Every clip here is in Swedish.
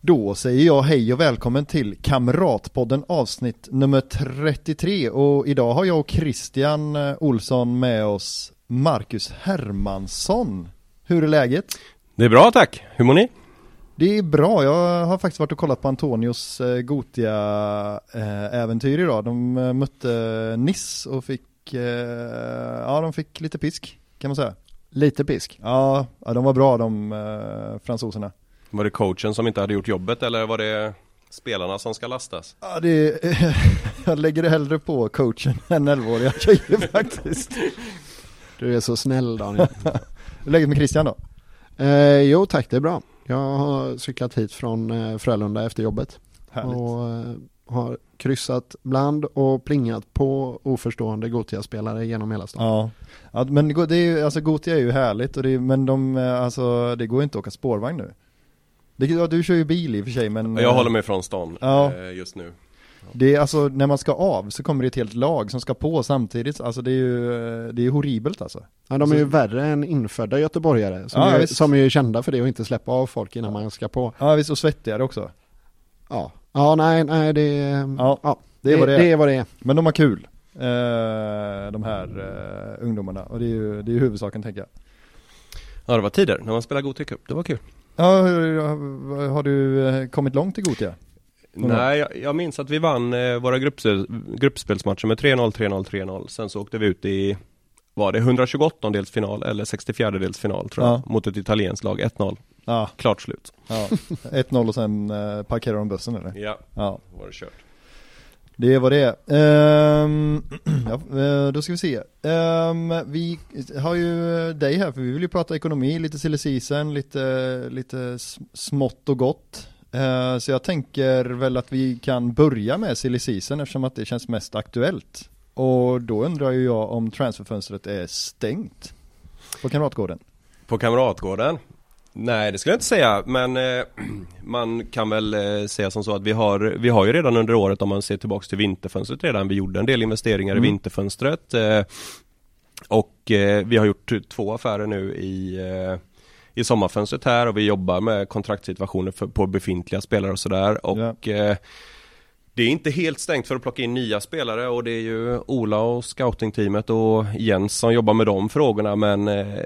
Då säger jag hej och välkommen till Kamratpodden avsnitt nummer 33 och idag har jag och Christian eh, Olsson med oss Marcus Hermansson. Hur är läget? Det är bra tack, hur mår ni? Det är bra, jag har faktiskt varit och kollat på Antonios eh, Gotia-äventyr idag. De eh, mötte Niss och fick, ja de fick lite pisk kan man säga. Lite pisk. Ja, ja de var bra de fransoserna. Var det coachen som inte hade gjort jobbet eller var det spelarna som ska lastas? Ja, det är, jag lägger det hellre på coachen än 11-åriga tjejer faktiskt. Du är så snäll Daniel. Hur läget med Christian då? Eh, jo tack, det är bra. Jag har cyklat hit från eh, Frölunda efter jobbet. Härligt. Och eh, har kryssat bland och plingat på oförstående Gotia-spelare genom hela stan. Ja. ja, men det är ju, alltså Gotia är ju härligt och det, men de, eh, alltså det går inte att åka spårvagn nu. Det, ja, du kör ju bil i och för sig men Jag håller mig från stan ja. eh, just nu Det är alltså, när man ska av så kommer det ett helt lag som ska på samtidigt, alltså det är ju, det är horribelt alltså Ja de är ju värre än infödda göteborgare som, Ja, är, visst. som är ju kända för det och inte släppa av folk innan man ska på. Ja visst, och svettigare också Ja, ja nej, nej det, Ja, ja, det är vad det är. det är vad det är. Men de har kul, eh, de här eh, ungdomarna och det är ju, det är ju huvudsaken tänker jag Ja det var tider när man spelade Gothia Cup, det var kul Ja, har, du eh, kommit långt i Gotia? Mm. Nej jag, jag minns att vi vann eh, våra gruppspel, gruppspelsmatcher med 3-0, 3-0, 3-0 Sen så åkte vi ut i Var det 128 dels final eller 64 dels final tror jag Ja. Mot ett italienskt lag, 1-0 Ja, Klart slut ja. 1-0 och sen eh, parkerar de bussen eller? Ja, Ja, var det kört det är vad det är. Ehm, ja, eh, då ska vi se. Um, vi har ju dig här för vi vill ju prata ekonomi, lite silly season, lite, lite smått och gott. Uh, så jag tänker väl att vi kan börja med silly season eftersom att det känns mest aktuellt. Och då undrar ju jag om transferfönstret är stängt på Kamratgården. På Kamratgården? Nej det skulle jag inte säga men eh, man kan väl eh, säga som så att vi har, vi har ju redan under året om man ser tillbaks till vinterfönstret redan, vi gjorde en del investeringar Mm. i vinterfönstret eh, och eh, vi har gjort två affärer nu i eh, i sommarfönstret här och vi jobbar med kontraktssituationer för, på befintliga spelare och sådär och eh, det är inte helt stängt för att plocka in nya spelare och det är ju Ola och scoutingteamet och Jens som jobbar med de frågorna men eh,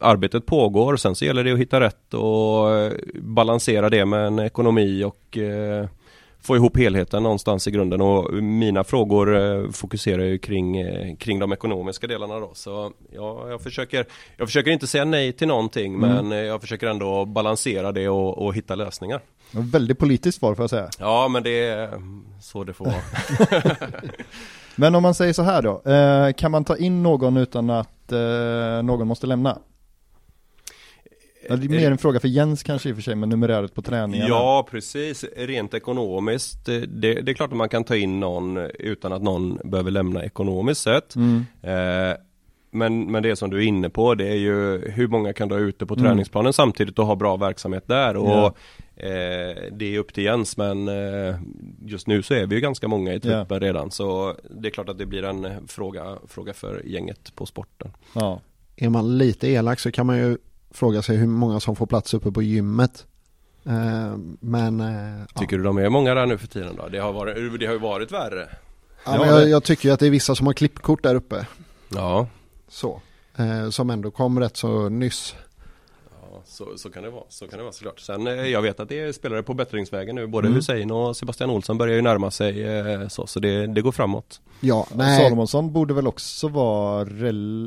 arbetet pågår. Sen så gäller det att hitta rätt och eh, balansera det med en ekonomi och eh, få ihop helheten någonstans i grunden och mina frågor eh, fokuserar ju kring, kring de ekonomiska delarna då. Så ja, jag försöker, jag försöker inte säga nej till någonting Mm. men jag försöker ändå balansera det och, och hitta lösningar. Väldigt politiskt svar får jag säga. Ja men det är så det får vara. Men om man säger så här då, kan man ta in någon utan att någon måste lämna? Ja, det är mer en fråga för Jens kanske i och för sig med numeräret på träningarna. Ja precis, rent ekonomiskt det, det är klart att man kan ta in någon utan att någon behöver lämna ekonomiskt sett Mm. eh, men, men det som du är inne på det är ju hur många kan du ha ute på Mm. träningsplanen samtidigt och ha bra verksamhet där och Ja. eh, det är upp till Jens men eh, just nu så är vi ju ganska många i truppen redan så det är klart att det blir en fråga, fråga för gänget på sporten. Ja. Är man lite elak så kan man ju fråga sig hur många som får plats uppe på gymmet. Eh, men eh, ja. Tycker du de är många där nu för tiden då? Det har, varit, det har ju varit värre. Ja, jag, jag tycker att det är vissa som har klippkort där uppe. Ja, Så. Eh, som ändå kom rätt så nyss. Så, så kan det vara, så kan det vara såklart. Sen eh, jag vet att det är spelare på bättringsvägen nu, både Mm. Hussein och Sebastian Olsson börjar ju närma sig eh, så, så det, det går framåt. Ja, nej. Salomonsson borde väl också vara,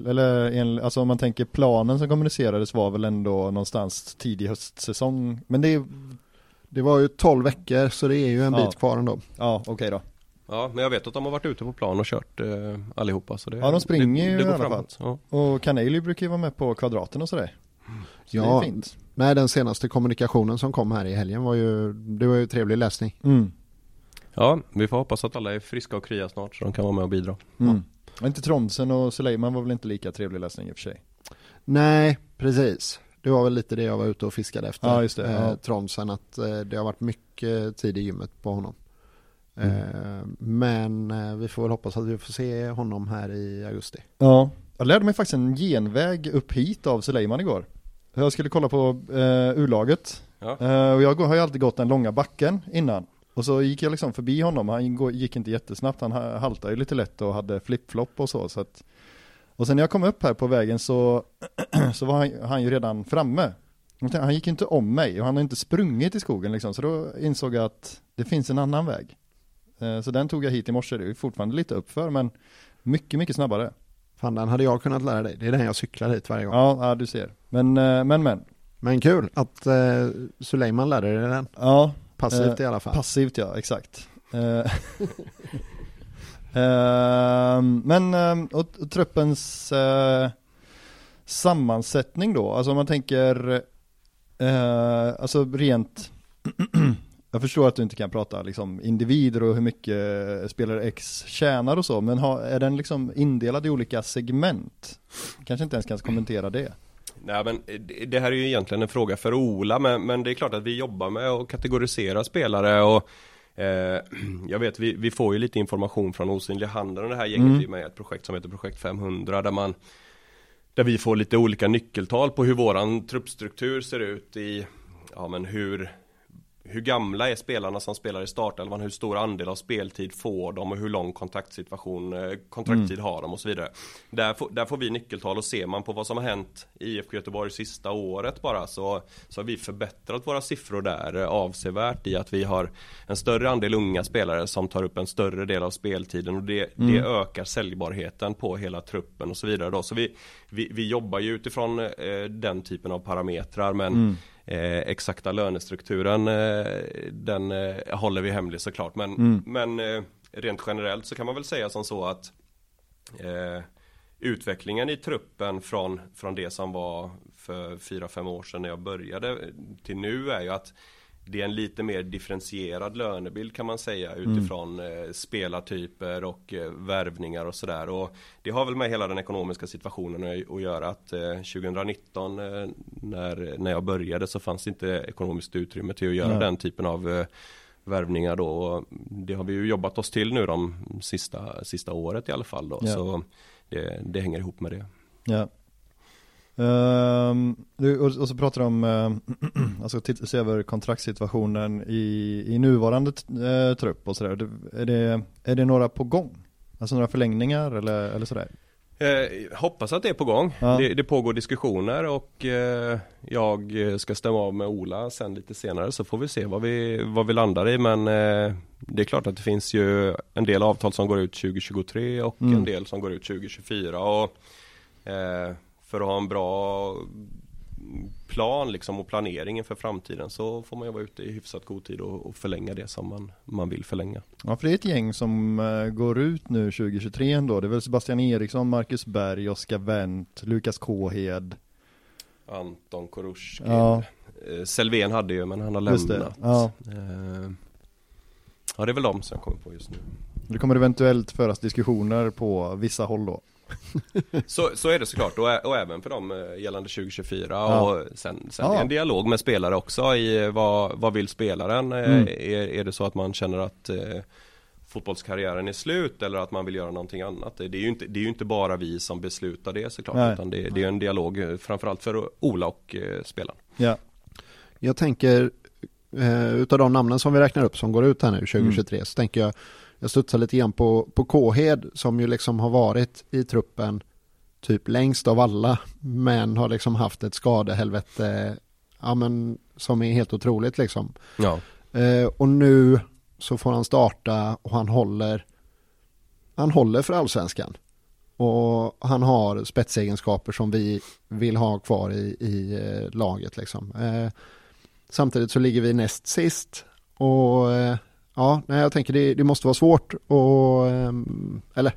eller en, alltså om man tänker planen som kommunicerades var väl ändå någonstans tidig höstsäsong. Men det Det var ju 12 veckor så det är ju en Ja. bit kvar ändå. ja okej då. Ja, men jag vet att de har varit ute på plan och kört eh, allihopa. Så det, Ja, de springer det, ju det i går alla framåt. Ja. Och Canelli brukar ju vara med på kvadraten och sådär. Så det Ja. är fint. Nej, den senaste kommunikationen som kom här i helgen var ju, det var ju trevlig läsning. Mm. Ja, vi får hoppas att alla är friska och krya snart så de kan vara med och bidra. Mm. Ja. Inte Tromsen och Suleiman var väl inte lika trevlig läsning i och för sig? Nej, precis. Det var väl lite det jag var ute och fiskade efter. Ja, just det. Eh, Ja. Tromsen, att eh, det har varit mycket tid i gymmet på honom. Mm. Eh, men eh, vi får väl hoppas att vi får se honom här i augusti. Ja, jag lärde mig faktiskt en genväg upp hit av Suleiman igår. Jag skulle kolla på eh, U-laget Ja. eh, och jag har ju alltid gått den långa backen innan. Och så gick jag liksom förbi honom, han gick inte jättesnabbt, han ha- haltade ju lite lätt och hade flip-flop och så. så att, och sen när jag kom upp här på vägen så, så var han, han ju redan framme. Han gick inte om mig och han har inte sprungit i skogen liksom, så då insåg jag att det finns en annan väg. Eh, så den tog jag hit i morse, det är fortfarande lite uppför men mycket, mycket snabbare. Fan, den hade jag kunnat lära dig. Det är den jag cyklar hit varje gång. Ja, ja du ser. Men, eh, men, men. Men kul att eh, Suleiman lärde dig den. Ja, Passivt Eh, i alla fall. passivt ja, exakt. Eh, ehm, men, ehm, och, och truppens eh, sammansättning då, alltså om man tänker, eh, alltså rent, jag förstår att du inte kan prata liksom individer och hur mycket spelare X tjänar och så, men har, är den liksom indelad i olika segment? Kanske inte ens kan kommentera det. Nej men det- det här är ju egentligen en fråga för Ola men, men det är klart att vi jobbar med att kategorisera spelare och eh, Jag vet vi, vi får ju lite information från Osynliga Handen och det här gänget Mm. är med i ett projekt som heter Projekt 500 där man Där vi får lite olika nyckeltal på hur våran truppstruktur ser ut i Ja men hur hur gamla är spelarna som spelar i startelvan? Hur stor andel av speltid får de och hur lång kontaktsituation, eh, kontraktstid har de och så vidare. Där får, där får vi nyckeltal och ser man på vad som har hänt i IFK Göteborg sista året bara så, så har vi förbättrat våra siffror där eh, avsevärt i att vi har en större andel unga spelare som tar upp en större del av speltiden och det, det ökar säljbarheten på hela truppen och så vidare då. Så vi, vi, vi jobbar ju utifrån eh, den typen av parametrar men Eh, exakta lönestrukturen eh, den eh, håller vi hemlig såklart. Men, men eh, rent generellt så kan man väl säga som så att utvecklingen i truppen från, från det som var för 4-5 år sedan när jag började till nu är ju att det är en lite mer differentierad lönebild kan man säga utifrån eh, spelartyper och eh, värvningar och sådär. Och det har väl med hela den ekonomiska situationen att, göra att eh, 2019 eh, när, när jag började så fanns det inte ekonomiskt utrymme till att göra Nej. den typen av värvningar då. Och det har vi ju jobbat oss till nu de sista, sista året i alla fall då. Ja. Så det, det hänger ihop med det. Ja. Du, och, så pratar du om, uh, alltså se över kontraktssituationen i, i nuvarande uh, trupp och sådär. Är det, är det några på gång? Alltså några förlängningar eller, eller sådär? Eh, hoppas att det är på gång. Ja. Det, det pågår diskussioner och eh, jag ska stämma av med Ola sen lite senare så får vi se vad vi, vad vi landar i men eh, det är klart att det finns ju en del avtal som går ut 2023 och Mm. en del som går ut 2024 och eh, för att ha en bra plan liksom och planering inför framtiden så får man ju vara ute i hyfsat god tid och, och förlänga det som man, man vill förlänga. Ja för det är ett gäng som eh, går ut nu 2023 ändå. Det är väl Sebastian Eriksson, Marcus Berg, Oskar Wendt, Lukas Kåhed. Anton Korushkin. Ja. Eh, Selvén hade ju men han har lämnat. ja. Eh, ja det är väl de som jag kommer på just nu. Det kommer eventuellt föras diskussioner på vissa håll då. Så, så är det såklart och, och även för dem eh, gällande 2024 Ja. och sen, sen Ja. en dialog med spelare också i eh, vad, vad vill spelaren? Eh, Mm. Är, är det så att man känner att eh, fotbollskarriären är slut eller att man vill göra någonting annat? Det är ju inte, det är inte bara vi som beslutar det såklart Nej. utan det, det är en dialog framförallt för Ola och eh, spelaren. Ja. Jag tänker, eh, utav de namnen som vi räknar upp som går ut här nu 2023, Mm. så tänker jag, jag studsar lite grann på, på Kåhed som ju liksom har varit i truppen typ längst av alla, men har liksom haft ett skadehelvete, ja men som är helt otroligt liksom. Ja. Eh, och nu så får han starta och han håller, han håller för allsvenskan. Och han har spetsegenskaper som vi vill ha kvar i, i eh, laget liksom. Eh, samtidigt så ligger vi näst sist och eh, ja, nej, jag tänker det, det måste vara svårt och ehm, eller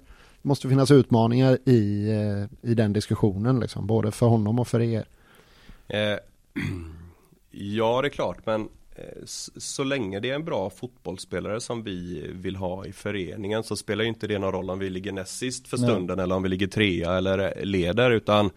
det måste finnas utmaningar i, eh, i den diskussionen liksom, både för honom och för er. Eh, ja, det är klart, men Eh, så länge det är en bra fotbollsspelare som vi vill ha i föreningen så spelar inte det någon roll om vi ligger näst sist för stunden Nej. eller om vi ligger trea eller leder utan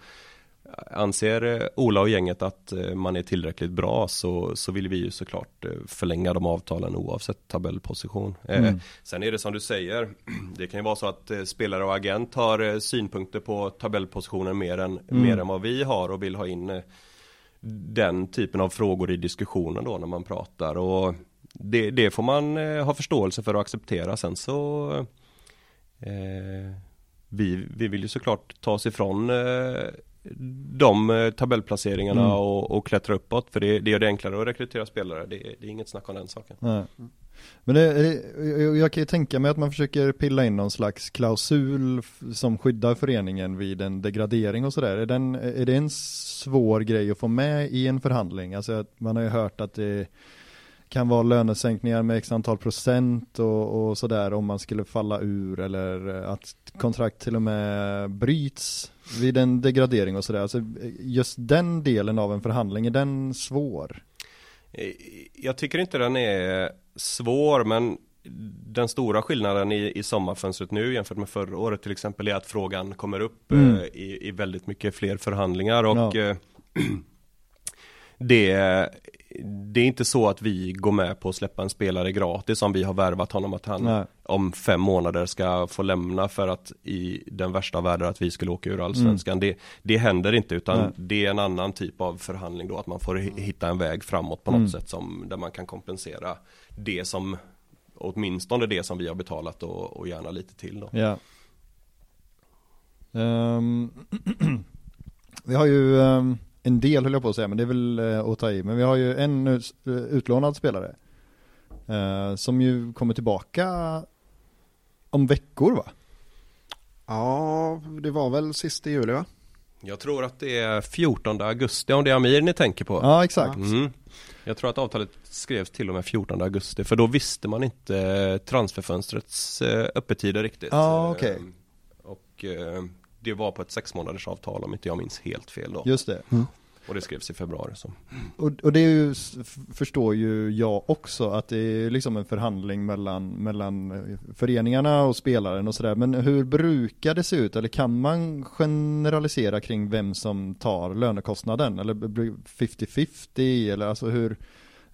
Anser eh, Ola och gänget att eh, man är tillräckligt bra så, så vill vi ju såklart förlänga de avtalen oavsett tabellposition. Mm. Sen är det som du säger, det kan ju vara så att spelare och agent har synpunkter på tabellpositionen mer än, mm. mer än vad vi har och vill ha in den typen av frågor i diskussionen då när man pratar och det, det får man eh, ha förståelse för och acceptera sen så eh, vi, vi vill ju såklart ta oss ifrån eh, de eh, tabellplaceringarna mm. och, och klättra uppåt för det, det gör det enklare att rekrytera spelare det, det är inget snack om den saken. Nej. Men det, jag kan ju tänka mig att man försöker pilla in någon slags klausul som skyddar föreningen vid en degradering och sådär. Är, är det en svår grej att få med i en förhandling? Alltså man har ju hört att det kan vara lönesänkningar med x antal procent och, och sådär om man skulle falla ur eller att kontrakt till och med bryts vid en degradering och sådär. Alltså just den delen av en förhandling, är den svår? Jag tycker inte den är svår men den stora skillnaden i, i sommarfönstret nu jämfört med förra året till exempel är att frågan kommer upp mm. eh, i, i väldigt mycket fler förhandlingar och ja. eh, det, det är inte så att vi går med på att släppa en spelare gratis om vi har värvat honom att han Nej. om fem månader ska få lämna för att i den värsta världen att vi skulle åka ur allsvenskan. Mm. Det, det händer inte utan Nej. det är en annan typ av förhandling då att man får hitta en väg framåt på något mm. sätt som där man kan kompensera det som åtminstone det som vi har betalat och, och gärna lite till då. Ja. Um, vi har ju um en del höll jag på att säga, men det är väl eh, att ta i. Men vi har ju en eh, utlånad spelare. Eh, som ju kommer tillbaka om veckor va? Ja, det var väl sista juli va? Jag tror att det är 14 augusti om det är Amir ni tänker på. Ja, exakt. Mm. Jag tror att avtalet skrevs till och med 14 augusti för då visste man inte transferfönstrets eh, öppettider riktigt. Ja, okej. Okay. Och det var på ett sex månaders avtal om inte jag minns helt fel då. Just det. Mm. Och det skrevs i februari så. Och, och det ju, förstår ju jag också att det är liksom en förhandling mellan, mellan eh, föreningarna och spelaren och sådär. Men hur brukar det se ut? Eller kan man generalisera kring vem som tar lönekostnaden? Eller 50-50? Eller alltså hur,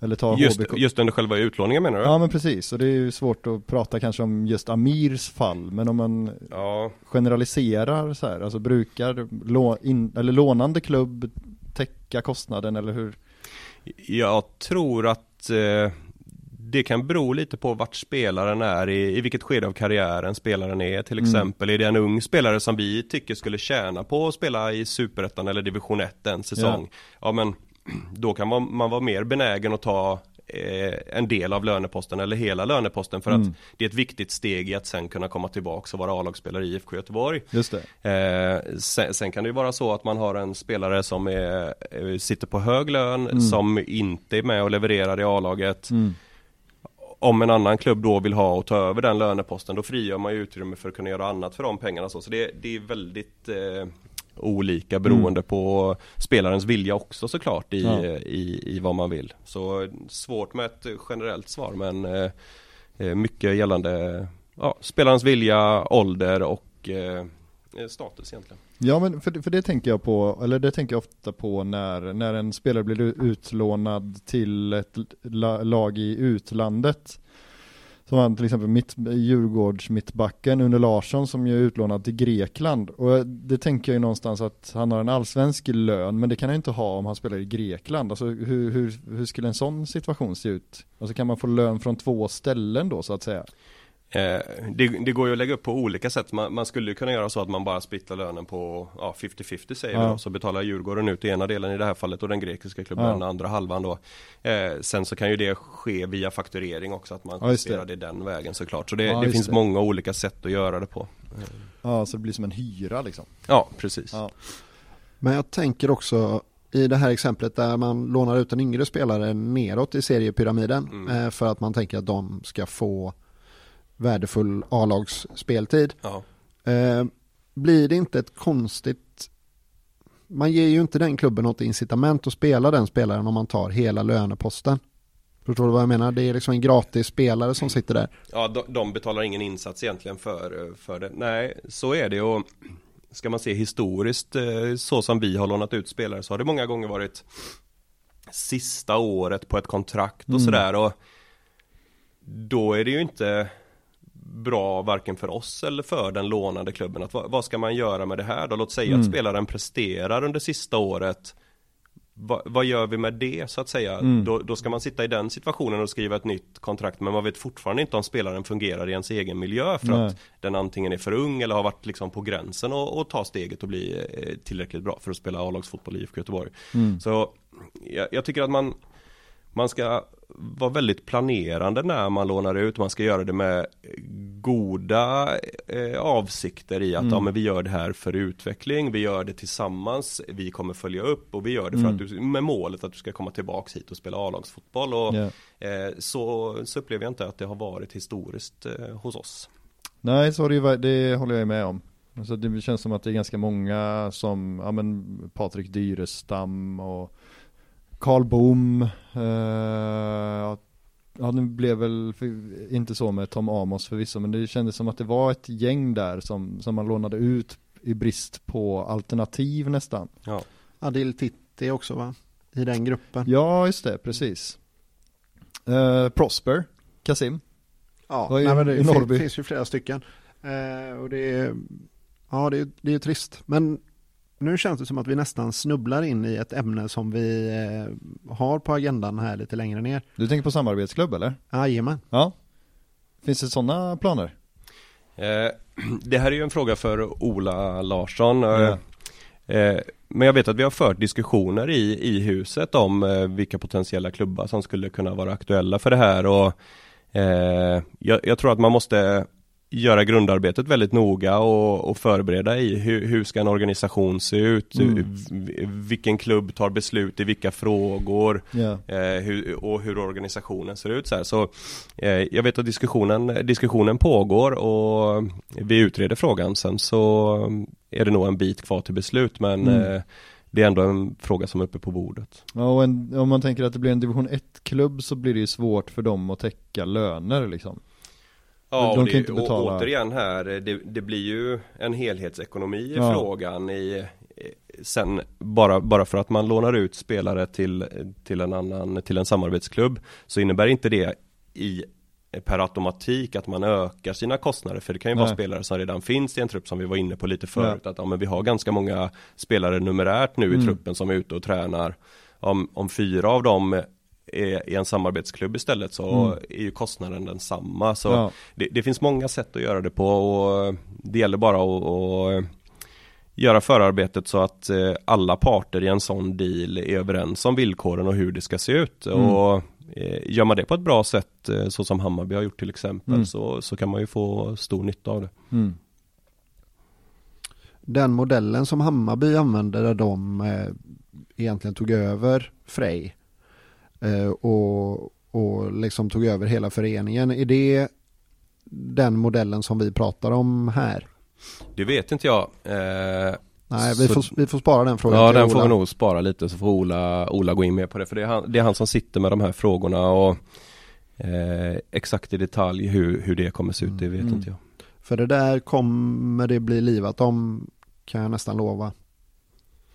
eller ta just, HBK. just under själva utlåningen menar du? Ja men precis, och det är ju svårt att prata kanske om just Amirs fall, men om man ja. generaliserar så här, alltså brukar lå, in, eller lånande klubb täcka kostnaden eller hur? Jag tror att eh, det kan bero lite på vart spelaren är i, i vilket skede av karriären spelaren är till mm. exempel. Mm. Är det en ung spelare som vi tycker skulle tjäna på att spela i superettan eller division 1 en säsong? Ja, ja men då kan man, man vara mer benägen att ta eh, en del av löneposten eller hela löneposten för mm. att det är ett viktigt steg i att sen kunna komma tillbaka och vara A-lagsspelare i IFK Göteborg. Just det. Eh, sen, sen, kan det ju vara så att man har en spelare som är, eh, sitter på hög lön, mm. som inte är med och levererar i A-laget. Mm. Om en annan klubb då vill ha och ta över den löneposten då frigör man ju utrymme för att kunna göra annat för de pengarna. Så, så det, det är väldigt eh, olika beroende mm. på spelarens vilja också såklart i, ja. i, i vad man vill. Så svårt med ett generellt svar men eh, eh, mycket gällande ja, spelarens vilja, ålder och eh, status egentligen. Ja men för, för det tänker jag på, eller det tänker jag ofta på när, när en spelare blir utlånad till ett lag i utlandet som han till exempel mitt, Djurgårds mittbacken under Larsson som ju är utlånad till Grekland. Och det tänker jag ju någonstans att han har en allsvensk lön, men det kan han ju inte ha om han spelar i Grekland. Alltså hur, hur, hur skulle en sån situation se ut? Alltså kan man få lön från två ställen då så att säga? Eh, det, det, går ju att lägga upp på olika sätt. Man, man skulle kunna göra så att man bara splittar lönen på ja, 50-50 säger ja. vi då. Så betalar Djurgården ut ena delen i det här fallet och den grekiska klubben ja. den andra halvan då. Eh, sen så kan ju det ske via fakturering också att man ja, justerar det. det den vägen såklart. Så det, ja, det finns det. många olika sätt att göra det på. Ja, så det blir som en hyra liksom. Ja, precis. Men jag tänker också i det här exemplet där man lånar ut en yngre spelare neråt i seriepyramiden mm. Eh, för att man tänker att de ska få värdefull A-lagsspeltid. Ja. Eh, blir det inte ett konstigt man ger ju inte den klubben något incitament att spela den spelaren om man tar hela löneposten. Förstår du vad jag menar? Det är liksom en gratis spelare som sitter där. Ja, de, de betalar ingen insats egentligen för, för det. Nej, så är det och ska man se historiskt eh, så som vi har lånat ut spelare så har det många gånger varit sista året på ett kontrakt och mm. sådär och då är det ju inte bra varken för oss eller för den lånade klubben. Att, vad, vad ska man göra med det här då? Låt säga mm. att spelaren presterar under sista året Va, vad gör vi med det så att säga? Mm. Då, då, ska man sitta i den situationen och skriva ett nytt kontrakt men man vet fortfarande inte om spelaren fungerar i ens egen miljö för Nej. att den antingen är för ung eller har varit liksom på gränsen och, och ta steget och bli eh, tillräckligt bra för att spela A-lagsfotboll i IFK Göteborg. Mm. Så jag, jag tycker att man man ska vara väldigt planerande när man lånar ut. Man ska göra det med goda eh, avsikter i att mm. ja, men vi gör det här för utveckling. Vi gör det tillsammans. Vi kommer följa upp och vi gör det för mm. att du, med målet att du ska komma tillbaks hit och spela A-lagsfotboll. Och, yeah. eh, så, så upplever jag inte att det har varit historiskt eh, hos oss. Nej, så det, det håller jag med om. Alltså det känns som att det är ganska många som, ja men Patrik Dyrestam och Karl Boom, eh, ja det blev väl inte så med Tom Amos förvisso men det kändes som att det var ett gäng där som, som man lånade ut i brist på alternativ nästan. Ja. Adil Titti också va? I den gruppen. Ja just det, precis. Eh, Prosper, Kasim. Ja, nej, men det finns, finns ju flera stycken. Eh, och det är, ja det är, det är trist. Men nu känns det som att vi nästan snubblar in i ett ämne som vi eh, har på agendan här lite längre ner. Du tänker på samarbetsklubb eller? Jajamän. Ja. Finns det sådana planer? Eh, det här är ju en fråga för Ola Larsson. Ja. Eh, men jag vet att vi har fört diskussioner i, i huset om eh, vilka potentiella klubbar som skulle kunna vara aktuella för det här och jag, jag tror att man måste göra grundarbetet väldigt noga och, och förbereda i hur, hur, ska en organisation se ut, mm. vilken klubb tar beslut i vilka frågor yeah. eh, hur, och hur organisationen ser ut. Så, här. så eh, jag vet att diskussionen, diskussionen pågår och vi utreder frågan. Sen så är det nog en bit kvar till beslut men mm. eh, det är ändå en fråga som är uppe på bordet. Ja, och en, om man tänker att det blir en division 1-klubb så blir det ju svårt för dem att täcka löner liksom. Ja, de och, det, och återigen här, det, det, blir ju en helhetsekonomi i ja. frågan i Sen bara, bara för att man lånar ut spelare till, till en annan, till en samarbetsklubb Så innebär inte det i per automatik att man ökar sina kostnader för det kan ju Nej. vara spelare som redan finns i en trupp som vi var inne på lite förut ja. att ja, men vi har ganska många spelare numerärt nu mm. i truppen som är ute och tränar om, om fyra av dem är i en samarbetsklubb istället så mm. är ju kostnaden densamma. Så ja. det, det, finns många sätt att göra det på och det gäller bara att, att göra förarbetet så att eh, alla parter i en sån deal är överens om villkoren och hur det ska se ut. Mm. Och eh, Gör man det på ett bra sätt eh, så som Hammarby har gjort till exempel mm. så, så kan man ju få stor nytta av det. Mm. Den modellen som Hammarby använde där de egentligen tog över Frej och, och liksom tog över hela föreningen. Är det den modellen som vi pratar om här? Det vet inte jag. Eh, Nej, vi, så, får, vi får spara den frågan Ja, den Ola. får vi nog spara lite så får Ola, Ola gå in med på det. För det är, han, det är han som sitter med de här frågorna och eh, exakt i detalj hur, hur det kommer se ut, det vet mm. inte jag. För det där kommer det bli livat om, kan jag nästan lova.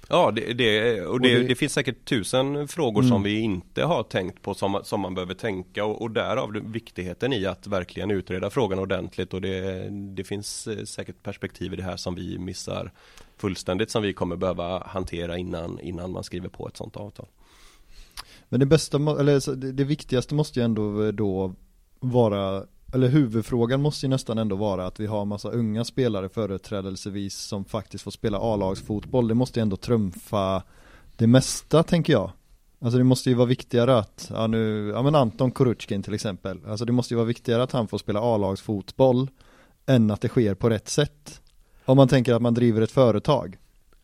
Ja, det, det och, det, det, det, finns säkert tusen frågor mm. som vi inte har tänkt på som, som man behöver tänka och, och därav viktigheten i att verkligen utreda frågan ordentligt och det, det finns eh, säkert perspektiv i det här som vi missar fullständigt som vi kommer behöva hantera innan, innan man skriver på ett sådant avtal. Men det bästa, eller det viktigaste måste ju ändå då vara eller huvudfrågan måste ju nästan ändå vara att vi har massa unga spelare företrädelsevis som faktiskt får spela A-lagsfotboll. Det måste ju ändå trumfa det mesta tänker jag. Alltså det måste ju vara viktigare att, ja nu, ja men Anton Kuruchkin till exempel. Alltså det måste ju vara viktigare att han får spela A-lagsfotboll än att det sker på rätt sätt. Om man tänker att man driver ett företag.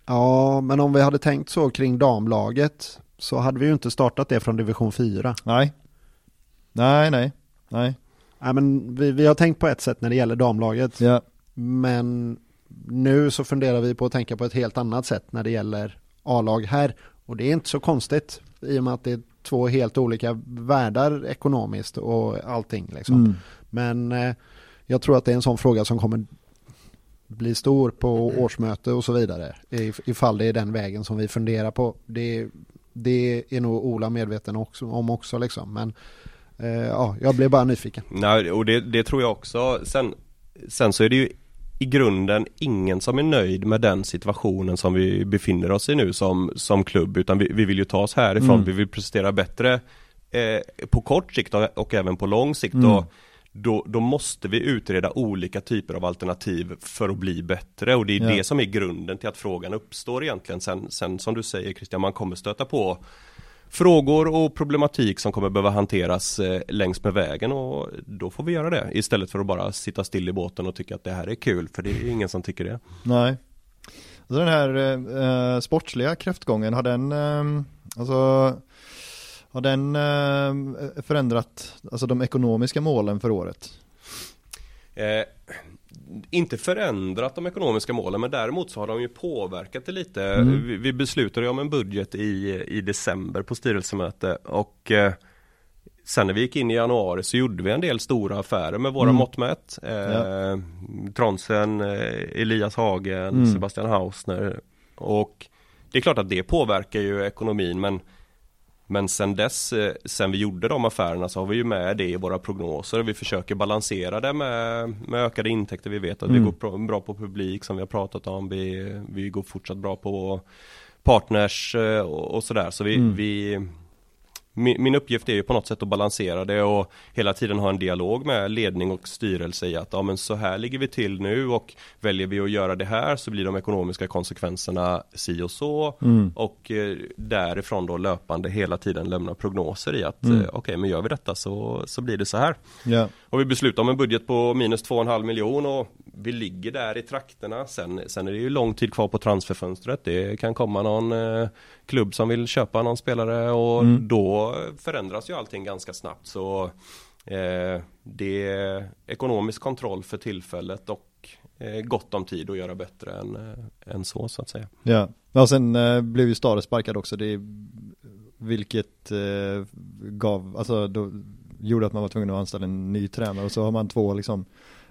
Ja, men om vi hade tänkt så kring damlaget så hade vi ju inte startat det från division 4. Nej. Nej, nej, nej. Ja, men vi, vi har tänkt på ett sätt när det gäller damlaget. Ja. Men nu så funderar vi på att tänka på ett helt annat sätt när det gäller A-lag här. Och det är inte så konstigt i och med att det är två helt olika världar ekonomiskt och allting liksom. Mm. Men eh, jag tror att det är en sån fråga som kommer bli stor på årsmöte och så vidare. Ifall det är den vägen som vi funderar på. Det, det är nog Ola medveten också, om också liksom. Men ja, jag blev bara nyfiken. Nej, och det, det tror jag också. Sen, sen så är det ju i grunden ingen som är nöjd med den situationen som vi befinner oss i nu som, som klubb utan vi, vi vill ju ta oss härifrån, mm. vi vill prestera bättre eh, på kort sikt och, och, även på lång sikt mm. och då, då måste vi utreda olika typer av alternativ för att bli bättre och det är ja. det som är grunden till att frågan uppstår egentligen sen, sen som du säger Christian, man kommer stöta på frågor och problematik som kommer behöva hanteras eh, längs med vägen och då får vi göra det istället för att bara sitta still i båten och tycka att det här är kul för det är ingen som tycker det. Nej. Alltså den här eh, sportsliga kräftgången, har den, eh, alltså har den eh, förändrat alltså de ekonomiska målen för året? Eh, inte förändrat de ekonomiska målen men däremot så har de ju påverkat det lite. Mm. Vi, vi beslutade om en budget i, i december på styrelsemöte och eh, Sen när vi gick in i januari så gjorde vi en del stora affärer med våra mm. mått mätt. Eh, ja. Tronsen, eh, Elias Hagen, mm. Sebastian Hausner och det är klart att det påverkar ju ekonomin men men sen dess, eh, sen vi gjorde de affärerna så har vi ju med det i våra prognoser. Vi försöker balansera det med, med ökade intäkter. Vi vet att mm. vi går bra på publik som vi har pratat om. Vi, vi går fortsatt bra på partners eh, och, och sådär. Så vi, mm. vi min, min uppgift är ju på något sätt att balansera det och hela tiden ha en dialog med ledning och styrelse i att ja men så här ligger vi till nu och väljer vi att göra det här så blir de ekonomiska konsekvenserna si och så mm. och eh, därifrån då löpande hela tiden lämna prognoser i att mm. eh, okej okay, men gör vi detta så, så blir det så här. Yeah. Och vi beslutar om en budget på minus 2,5 miljon och vi ligger där i trakterna. Sen, sen är det ju lång tid kvar på transferfönstret. Det kan komma någon eh, klubb som vill köpa någon spelare och mm. då förändras ju allting ganska snabbt. Så eh, det är ekonomisk kontroll för tillfället och eh, gott om tid att göra bättre än, eh, än så så att säga. Ja, och sen eh, blev ju Stare sparkad också. Det vilket eh, gav, alltså då gjorde att man var tvungen att anställa en ny tränare och så har man två liksom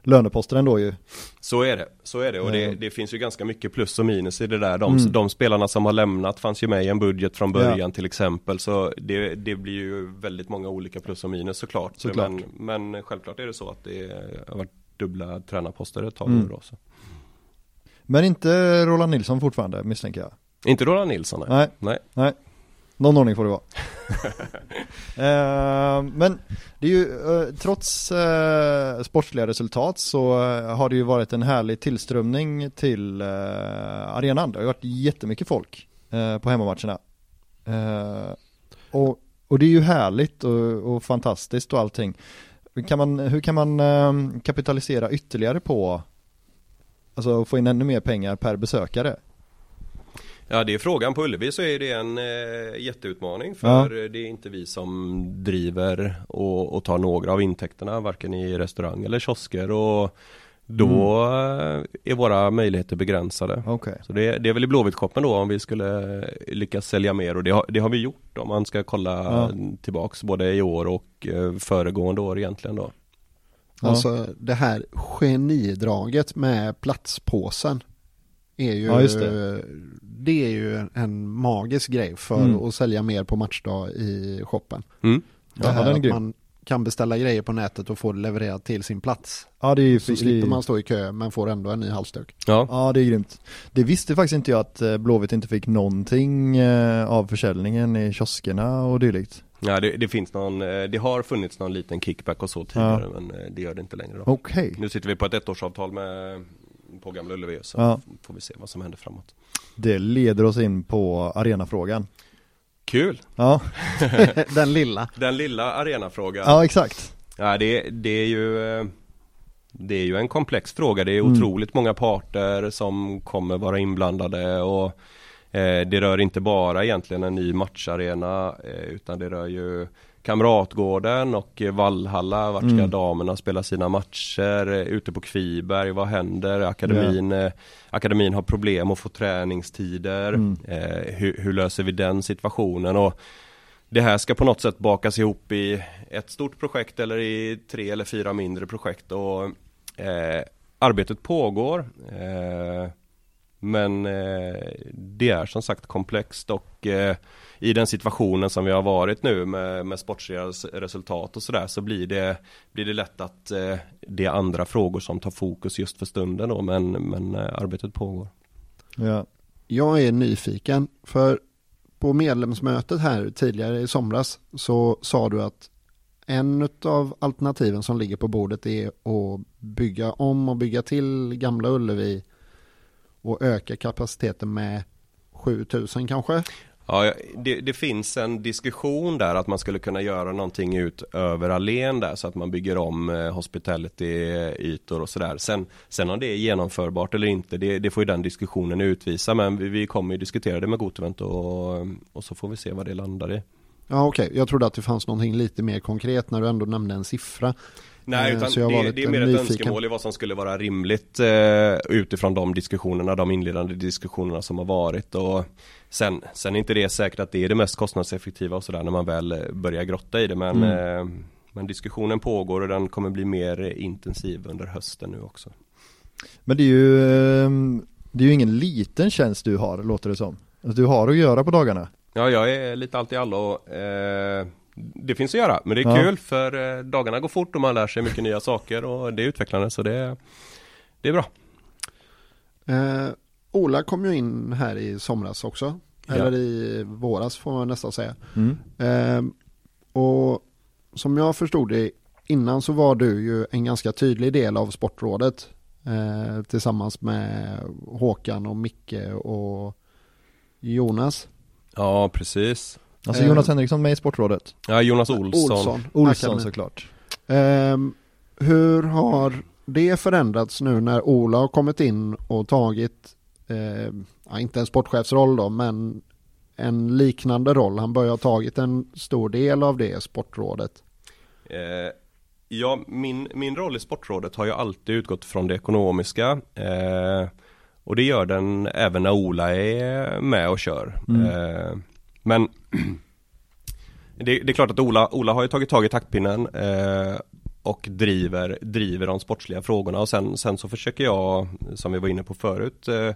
löneposter ändå ju. Så är det, så är det och det, det, finns ju ganska mycket plus och minus i det där. De, mm. de spelarna som har lämnat fanns ju med i en budget från början ja. till exempel. Så det, det, blir ju väldigt många olika plus och minus såklart. såklart. Men, men självklart är det så att det har varit dubbla tränarposter ett tag mm. nu då. Så. Men inte Roland Nilsson fortfarande misstänker jag? Inte Roland Nilsson nej. Nej. nej. Någon ordning får det vara. eh, men det är ju, eh, trots eh, sportsliga resultat så har det ju varit en härlig tillströmning till arenan. Det har ju varit jättemycket folk på hemmamatcherna. och, och det är ju härligt och, och, fantastiskt och allting. Kan man, hur kan man kapitalisera ytterligare på, alltså få in ännu mer pengar per besökare? Ja det är frågan, på Ullevi så är det en eh, jätteutmaning för ja. det är inte vi som driver och, och, tar några av intäkterna varken i restaurang eller kiosker och då mm. är våra möjligheter begränsade. Okay. Så det, det är väl i Blåvittkoppen då om vi skulle lyckas sälja mer och det har, det har vi gjort om man ska kolla ja. tillbaks både i år och eh, föregående år egentligen då. Alltså det här genidraget med platspåsen är ju, ja, det. det. är ju en magisk grej för mm. att sälja mer på matchdag i shoppen. Mm. Det här ja, att man kan beställa grejer på nätet och få det levererat till sin plats. Ja det är ju Så slipper man stå i kö men får ändå en ny halsduk. Ja. ja det är grymt. Det visste faktiskt inte jag att eh, Blåvitt inte fick någonting eh, av försäljningen i kioskerna och dylikt. Ja det, det, finns någon, eh, det har funnits någon liten kickback och så tidigare ja. men det gör det inte längre då. Okej. Okay. Nu sitter vi på ett ettårsavtal med på Gamla Ullevi så ja. får vi se vad som händer framåt. Det leder oss in på arenafrågan. Kul! Ja. Den lilla. Den lilla arenafrågan. Ja, exakt. Ja, det, det är ju eh, Det är ju en komplex fråga. Det är mm. otroligt många parter som kommer vara inblandade och eh, Det rör inte bara egentligen en ny matcharena eh, utan det rör ju Kamratgården och Vallhalla, vart ska mm. damerna spela sina matcher? Ute på Kviberg, vad händer? Akademin, yeah. akademin har problem att få träningstider. Mm. Eh, hur, hur, löser vi den situationen? Och det här ska på något sätt bakas ihop i ett stort projekt eller i tre eller fyra mindre projekt och eh, arbetet pågår. Eh, men eh, det är som sagt komplext och eh, i den situationen som vi har varit nu med, med sportsliga resultat och sådär så blir det, blir det lätt att eh, det är andra frågor som tar fokus just för stunden då men, men eh, arbetet pågår. Ja. Jag är nyfiken för på medlemsmötet här tidigare i somras så sa du att en av alternativen som ligger på bordet är att bygga om och bygga till Gamla Ullevi och öka kapaciteten med 7000 kanske? Ja, det, det, finns en diskussion där att man skulle kunna göra någonting ut över allén där så att man bygger om eh, hospitality-ytor och sådär. Sen, sen om det är genomförbart eller inte, det, det får ju den diskussionen utvisa men vi, vi kommer ju diskutera det med Gotevent och, och så får vi se vad det landar i. Ja okej, okay. jag trodde att det fanns någonting lite mer konkret när du ändå nämnde en siffra. Nej, eh, utan det, det, är mer ett önskemål i vad som skulle vara rimligt eh, utifrån de diskussionerna, de inledande diskussionerna som har varit och sen, sen är inte det säkert att det är det mest kostnadseffektiva och sådär när man väl eh, börjar grotta i det men, mm. eh, men diskussionen pågår och den kommer bli mer intensiv under hösten nu också. Men det är ju, ehm, det är ju ingen liten tjänst du har, låter det som. Alltså, du har att göra på dagarna. Ja, jag är lite allt i allo. Eh, det finns att göra, men det är ja. kul för eh, dagarna går fort och man lär sig mycket nya saker och det är utvecklande så det, det är bra. Eh, Ola kom ju in här i somras också. Ja. Eller i våras får man nästan säga. Mm. Eh, och som jag förstod det innan så var du ju en ganska tydlig del av sportrådet. Eh, tillsammans med Håkan och Micke och Jonas. Ja, precis. Alltså Jonas eh, Henriksson med i Sportrådet? Ja, Jonas Olsson. Olsson, Olsson såklart. Eh, hur har det förändrats nu när Ola har kommit in och tagit, eh, ja, inte en sportchefsroll då, men en liknande roll. Han börjar ha tagit en stor del av det Sportrådet. Eh, ja, min, min roll i Sportrådet har ju alltid utgått från det ekonomiska. Eh, och det gör den även när Ola är med och kör. Mm. Men det, det, är klart att Ola, Ola har ju tagit tag i taktpinnen eh, och driver, driver de sportsliga frågorna och sen, sen så försöker jag, som vi var inne på förut, eh,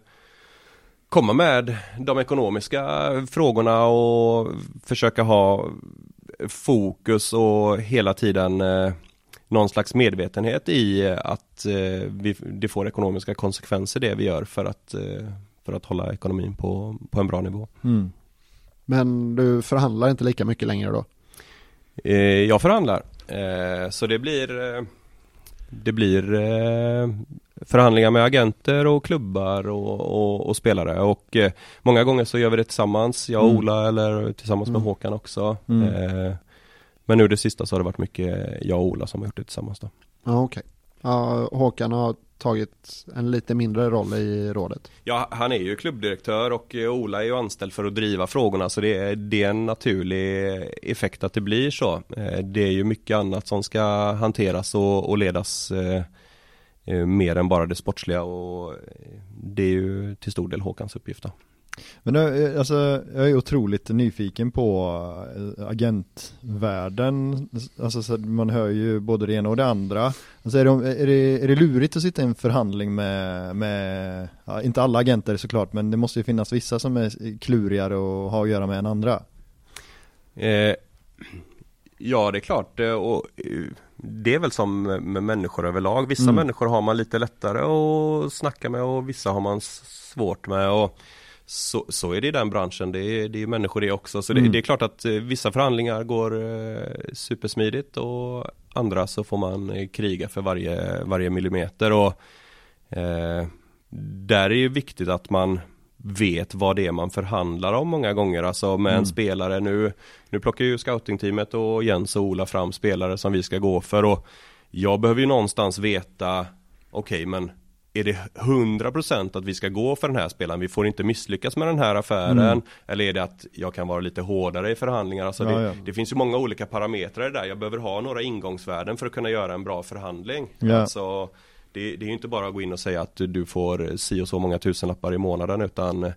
komma med de ekonomiska frågorna och försöka ha fokus och hela tiden eh, någon slags medvetenhet i att eh, vi, det får ekonomiska konsekvenser det vi gör för att, eh, för att hålla ekonomin på, på en bra nivå. Mm. Men du förhandlar inte lika mycket längre då? Eh, jag förhandlar. Eh, så det blir eh, Det blir förhandlingar med agenter och klubbar och, och, och spelare och många gånger så gör vi det tillsammans, jag och mm. Ola eller tillsammans med mm. Håkan också. Mm. men nu det sista så har det varit mycket jag och Ola som har gjort det tillsammans då. Ja okej. Okay. Ja, Håkan har tagit en lite mindre roll i rådet. Ja, han är ju klubbdirektör och eh, Ola är ju anställd för att driva frågorna så det är, det är en naturlig effekt att det blir så. Eh, det är ju mycket annat som ska hanteras och, och ledas eh, mer än bara det sportsliga och det är ju till stor del Håkans uppgift. Då. Men eh, alltså, jag är otroligt nyfiken på eh, agentvärlden. Alltså, man hör ju både det ena och det andra. Alltså, är, det, är, det, är det lurigt att sitta i en förhandling med, med ja, inte alla agenter såklart, men det måste ju finnas vissa som är klurigare och har att göra med än andra. Eh, ja, det är klart. Eh, och det är väl som med människor överlag. Vissa mm. människor har man lite lättare att snacka med och vissa har man svårt med. Och så, så är det i den branschen, det är, det är människor det också. Så det, mm. det är klart att eh, vissa förhandlingar går eh, supersmidigt och andra så får man eh, kriga för varje, varje millimeter. Och, eh, där är det viktigt att man vet vad det är man förhandlar om många gånger. Alltså med mm. en spelare nu, nu plockar ju scoutingteamet och Jens och Ola fram spelare som vi ska gå för. Och jag behöver ju någonstans veta, okej okay, men är det 100% att vi ska gå för den här spelaren, vi får inte misslyckas med den här affären. Mm. Eller är det att jag kan vara lite hårdare i förhandlingar? Alltså ja, det, ja. det, finns ju många olika parametrar där, jag behöver ha några ingångsvärden för att kunna göra en bra förhandling. Ja. Alltså det, det är ju inte bara att gå in och säga att du får si och så många tusenlappar i månaden utan eh,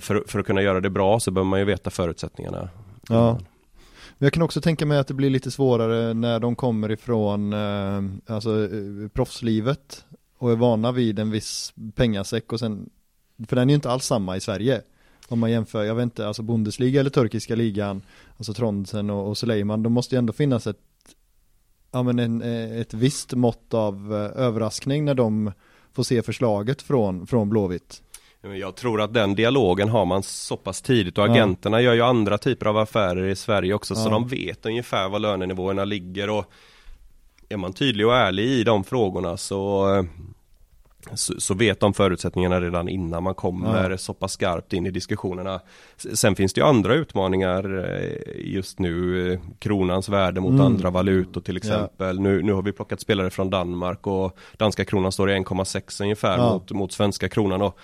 för, för, att kunna göra det bra så behöver man ju veta förutsättningarna. Ja, Men jag kan också tänka mig att det blir lite svårare när de kommer ifrån eh, alltså, eh, proffslivet och är vana vid en viss pengasäck och sen, för den är ju inte alls samma i Sverige. Om man jämför, jag vet inte, alltså Bundesliga eller turkiska ligan, alltså Trondsen och, och Suleiman, då måste ju ändå finnas ett, ja men en, eh, ett visst mått av eh, överraskning när de får se förslaget från, från Blåvitt. Jag tror att den dialogen har man så pass tidigt och agenterna ja. gör ju andra typer av affärer i Sverige också ja. så de vet ungefär var lönenivåerna ligger och är man tydlig och ärlig i de frågorna så så, så vet de förutsättningarna redan innan man kommer ja. så pass skarpt in i diskussionerna. Sen finns det ju andra utmaningar eh, just nu, kronans värde mot mm. andra valutor till exempel. Ja. Nu, nu har vi plockat spelare från Danmark och danska kronan står i 1,6 ungefär ja. mot, mot svenska kronan. Och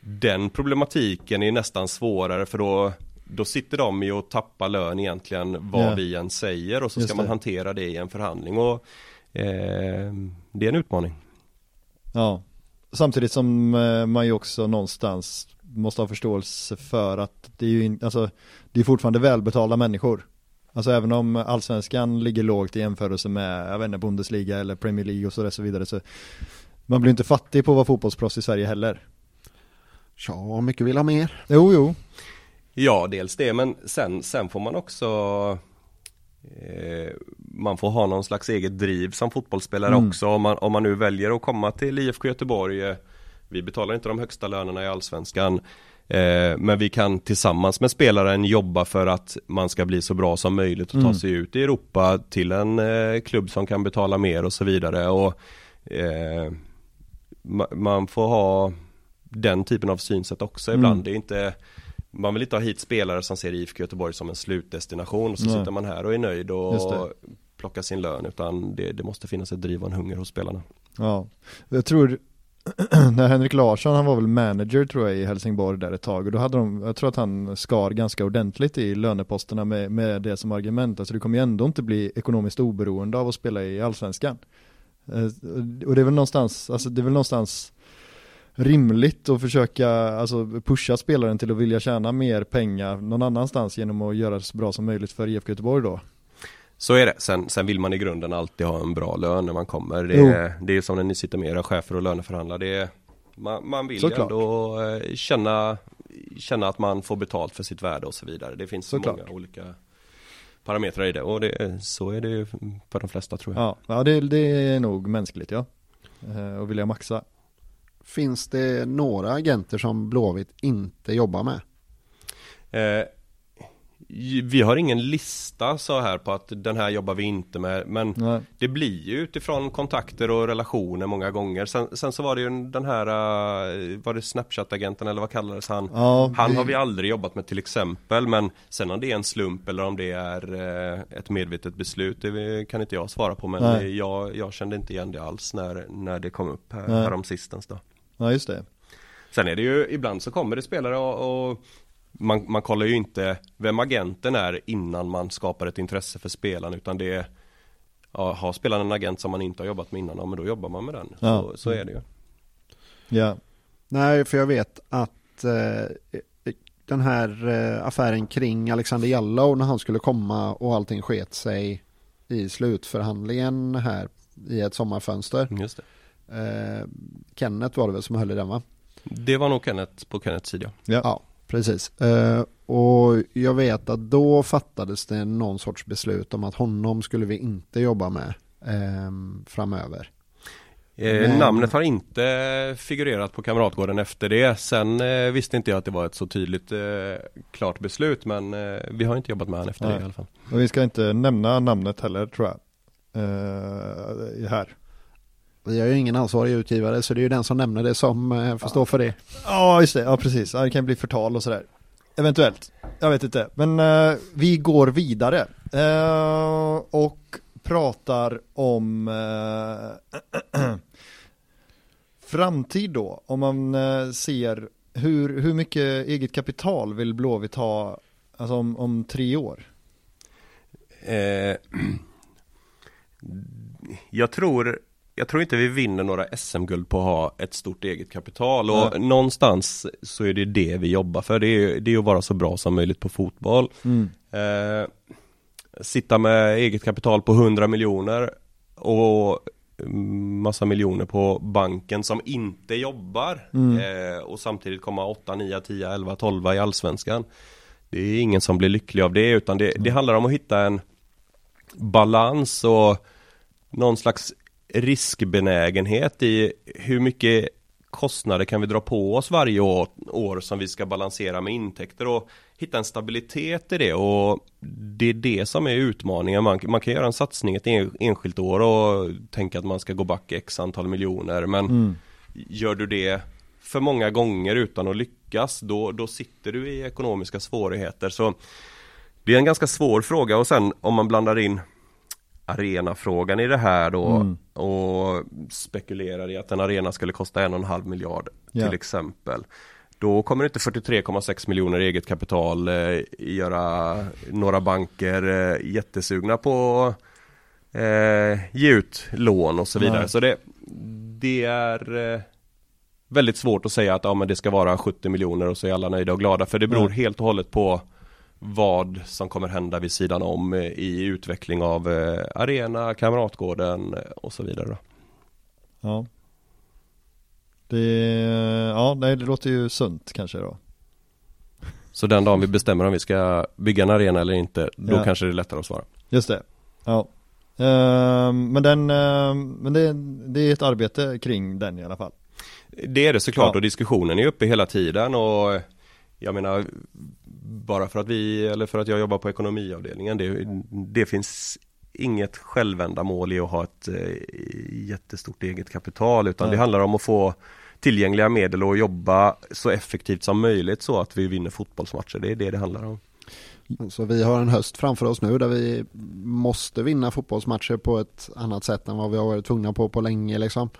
den problematiken är nästan svårare för då då sitter de ju och tappar lön egentligen vad vi än säger och så ska man hantera det i en förhandling och eh, det är en utmaning. Ja, samtidigt som eh, man ju också någonstans måste ha förståelse för att det är ju alltså, det är fortfarande välbetalda människor. Alltså även om allsvenskan ligger lågt i jämförelse med, jag vet inte, Bundesliga eller Premier League och så, så vidare så man blir inte fattig på att vara fotbollsproffs i Sverige heller. Ja, mycket vill ha mer. Jo, jo. Ja, dels det, men sen, sen får man också man får ha någon slags eget driv som fotbollsspelare mm. också om man, om man nu väljer att komma till IFK Göteborg eh, Vi betalar inte de högsta lönerna i Allsvenskan eh, Men vi kan tillsammans med spelaren jobba för att man ska bli så bra som möjligt och mm. ta sig ut i Europa till en eh, klubb som kan betala mer och så vidare och eh, Man får ha den typen av synsätt också ibland. Mm. Det är inte man vill inte ha hit spelare som ser IFK Göteborg som en slutdestination och så Nej. sitter man här och är nöjd och plockar sin lön utan det, det måste finnas ett driv och en hunger hos spelarna. Ja, jag tror när Henrik Larsson, han var väl manager tror jag i Helsingborg där ett tag och då hade de, jag tror att han skar ganska ordentligt i löneposterna med, med det som argument, alltså du kommer ju ändå inte bli ekonomiskt oberoende av att spela i Allsvenskan. Eh, och det är väl någonstans, alltså det är väl någonstans rimligt att försöka alltså, pusha spelaren till att vilja tjäna mer pengar någon annanstans genom att göra det så bra som möjligt för IFK Göteborg då. Så är det. Sen, sen vill man i grunden alltid ha en bra lön när man kommer. Det är, det är som när ni sitter med era chefer och löneförhandlar. Det är, man, man vill Såklart. ändå eh, känna, känna att man får betalt för sitt värde och så vidare. Det finns så många olika parametrar i det och det, så är det för de flesta tror jag. Ja, ja det, det är nog mänskligt ja. Eh, och vilja maxa. Finns det några agenter som Blåvitt inte jobbar med? Eh, vi har ingen lista så här på att den här jobbar vi inte med men Nej. det blir ju utifrån kontakter och relationer många gånger. Sen, sen så var det ju den här, uh, var det Snapchat-agenten eller vad kallades han? Ja, han vi... har vi aldrig jobbat med till exempel men sen om det är en slump eller om det är uh, ett medvetet beslut det kan inte jag svara på men jag, jag kände inte igen det alls när, när det kom upp här, härom sistens då. Ja just det. Sen är det ju, ibland så kommer det spelare och, och man, man kollar ju inte vem agenten är innan man skapar ett intresse för spelaren utan det är ja, Har spelaren en agent som man inte har jobbat med innan, ja, men då jobbar man med den. Ja. Så, så är det ju. Ja. Nej, för jag vet att eh, den här eh, affären kring Alexander Jallow när han skulle komma och allting sket sig i slutförhandlingen här i ett sommarfönster. Just det. Eh, Kenneth var det väl som höll i den va? Det var nog Kenneth på Kenneths sida. Ja. ja, precis. Eh, och jag vet att då fattades det någon sorts beslut om att honom skulle vi inte jobba med eh, framöver. Eh, Men... Namnet har inte figurerat på Kamratgården efter det. Sen eh, visste inte jag att det var ett så tydligt eh, klart beslut men eh, vi har inte jobbat med honom efter Nej. det i alla fall. Och vi ska inte nämna namnet heller tror jag. Eh, här. Vi har ju ingen ansvarig utgivare så det är ju den som nämner det som eh, får stå för det. Ja, just det. Ja, precis. Ja, det kan bli förtal och sådär. Eventuellt. Jag vet inte. Men uh, vi går vidare. Uh, och pratar om uh, framtid då. Om man ser hur, hur mycket eget kapital vill Blåvitt ha alltså om, om tre år? jag tror jag tror inte vi vinner några SM-guld på att ha ett stort eget kapital och mm. någonstans så är det det vi jobbar för. Det är, det är att vara så bra som möjligt på fotboll. Mm. Eh, sitta med eget kapital på 100 miljoner och massa miljoner på banken som inte jobbar mm. eh, och samtidigt komma 8, 9, 10, 11, 12 i Allsvenskan. Det är ingen som blir lycklig av det utan det, det handlar om att hitta en balans och någon slags riskbenägenhet i hur mycket kostnader kan vi dra på oss varje år, år som vi ska balansera med intäkter och hitta en stabilitet i det och det är det som är utmaningen. Man, man kan göra en satsning ett enskilt år och tänka att man ska gå back x antal miljoner men mm. gör du det för många gånger utan att lyckas då, då sitter du i ekonomiska svårigheter så det är en ganska svår fråga och sen om man blandar in arenafrågan i det här då mm. och spekulerar i att en arena skulle kosta en och en halv miljard yeah. till exempel. Då kommer inte 43,6 miljoner eget kapital eh, göra några banker eh, jättesugna på eh, ge ut lån och så vidare. Nej. Så det, det är eh, väldigt svårt att säga att ja, men det ska vara 70 miljoner och så är alla nöjda och glada. För det beror Nej. helt och hållet på vad som kommer hända vid sidan om eh, i utveckling av eh, arena, kamratgården eh, och så vidare. Ja. Det, ja, nej, det låter ju sunt kanske då. Så den dagen vi bestämmer om vi ska bygga en arena eller inte, då ja. kanske det är lättare att svara. Just det. Ja. Uh, men den, uh, men det, det, är ett arbete kring den i alla fall. Det är det såklart ja. och diskussionen är uppe hela tiden och jag menar bara för att vi, eller för att jag jobbar på ekonomiavdelningen, det, det finns inget självändamål i att ha ett eh, jättestort eget kapital utan Nej. det handlar om att få tillgängliga medel och jobba så effektivt som möjligt så att vi vinner fotbollsmatcher. Det är det det handlar om. Så vi har en höst framför oss nu där vi måste vinna fotbollsmatcher på ett annat sätt än vad vi har varit tvungna på på länge liksom.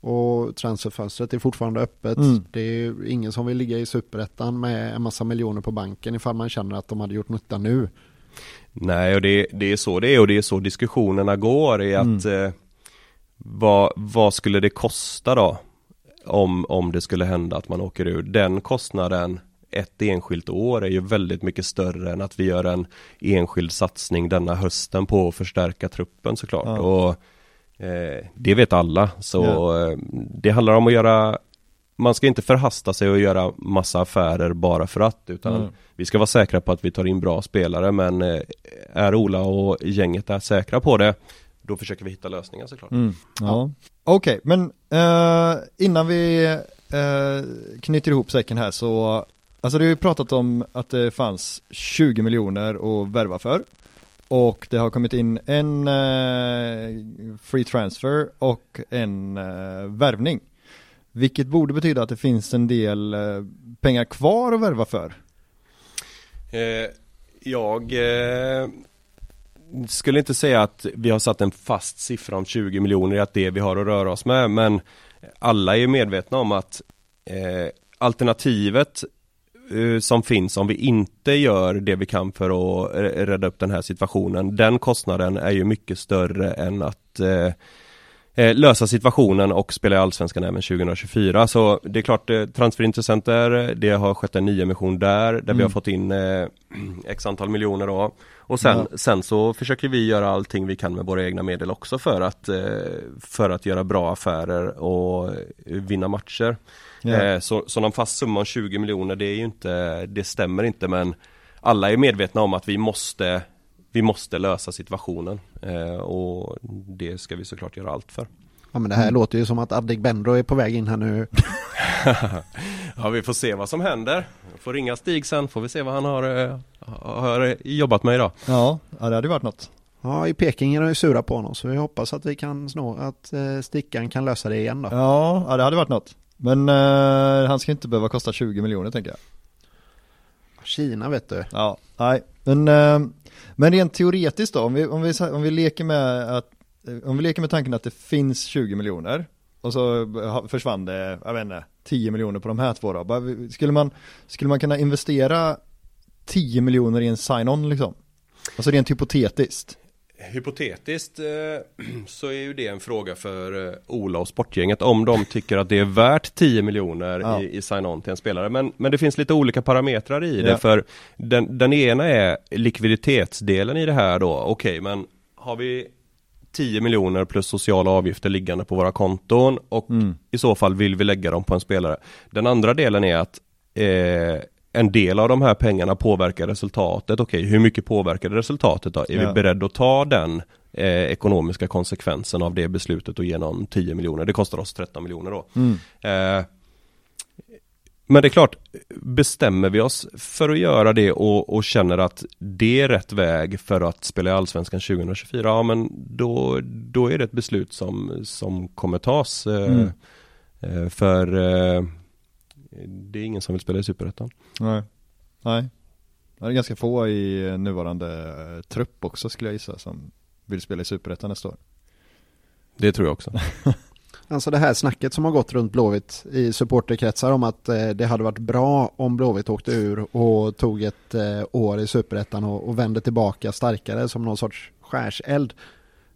Och transferfönstret är fortfarande öppet. Mm. Det är ingen som vill ligga i superettan med en massa miljoner på banken ifall man känner att de hade gjort nytta nu. Nej, och det, det är så det är och det är så diskussionerna går i att mm. eh, vad, vad skulle det kosta då? Om, om det skulle hända att man åker ur. Den kostnaden ett enskilt år är ju väldigt mycket större än att vi gör en enskild satsning denna hösten på att förstärka truppen såklart. Ja. Och Eh, det vet alla, så ja. Eh, det handlar om att göra Man ska inte förhasta sig och göra massa affärer bara för att utan mm. Vi ska vara säkra på att vi tar in bra spelare men eh, Är Ola och gänget är säkra på det Då försöker vi hitta lösningar såklart mm. Ja, ja. Okej, okay, men uh, innan vi uh, knyter ihop säcken här så Alltså du har ju pratat om att det fanns 20 miljoner att värva för och det har kommit in en eh, free transfer och en eh, värvning. Vilket borde betyda att det finns en del eh, pengar kvar att värva för. Eh, jag eh, skulle inte säga att vi har satt en fast siffra om 20 miljoner i att det vi har att röra oss med men alla är medvetna om att eh, alternativet som finns om vi inte gör det vi kan för att rädda upp den här situationen. Den kostnaden är ju mycket större än att eh, eh lösa situationen och spela i Allsvenskan även 2024. Så det är klart, eh, transferintressenter, det har skett en nyemission där, där mm. vi har fått in eh, x antal miljoner då. Och sen, ja. sen så försöker vi göra allting vi kan med våra egna medel också för att, eh, för att göra bra affärer och vinna matcher. Yeah. Så, så någon fast summa om 20 miljoner det är ju inte, det stämmer inte men alla är medvetna om att vi måste vi måste lösa situationen eh, och det ska vi såklart göra allt för. Ja men det här mm. låter ju som att Addik Bendro är på väg in här nu. ja vi får se vad som händer. Jag får ringa Stig sen får vi se vad han har, eh, har jobbat med idag. Ja, det hade varit något. Ja, i Peking är de ju sura på honom så vi hoppas att vi kan snå, att eh, Stickan kan lösa det igen då. Ja, ja det hade varit något. Men uh, han ska inte behöva kosta 20 miljoner tänker jag. Kina vet du. Ja, nej. Men, uh, men rent teoretiskt då, om vi, om, vi, om vi leker med att om vi leker med tanken att det finns 20 miljoner och så försvann det, jag vet inte, 10 miljoner på de här två då. Skulle man, skulle man kunna investera 10 miljoner i en sign-on liksom? Alltså rent hypotetiskt. Hypotetiskt eh, så är ju det en fråga för eh, Ola och sportgänget om de tycker att det är värt 10 miljoner Ja. i, i sign-on till en spelare. Men, men det finns lite olika parametrar i det Ja. för den, den ena är likviditetsdelen i det här då. Okej, men har vi 10 miljoner plus sociala avgifter liggande på våra konton och Mm. i så fall vill vi lägga dem på en spelare. Den andra delen är att eh, en del av de här pengarna påverkar resultatet. Okej, hur mycket påverkar resultatet då? Är Ja. vi beredda att ta den eh, ekonomiska konsekvensen av det beslutet och ge någon 10 miljoner? Det kostar oss 13 miljoner då. Mm. Eh, men det är klart, bestämmer vi oss för att göra det och, och känner att det är rätt väg för att spela i Allsvenskan 2024, ja men då, då är det ett beslut som, som kommer tas. Eh, Mm. eh, för eh, det är ingen som vill spela i Superettan. Nej. Nej. Det är ganska få i nuvarande eh, trupp också skulle jag gissa som vill spela i Superettan nästa år. Det tror jag också. Alltså det här snacket som har gått runt Blåvitt i supporterkretsar om att eh, det hade varit bra om Blåvitt åkte ur och tog ett eh, år i Superettan och, vände tillbaka starkare som någon sorts skärseld.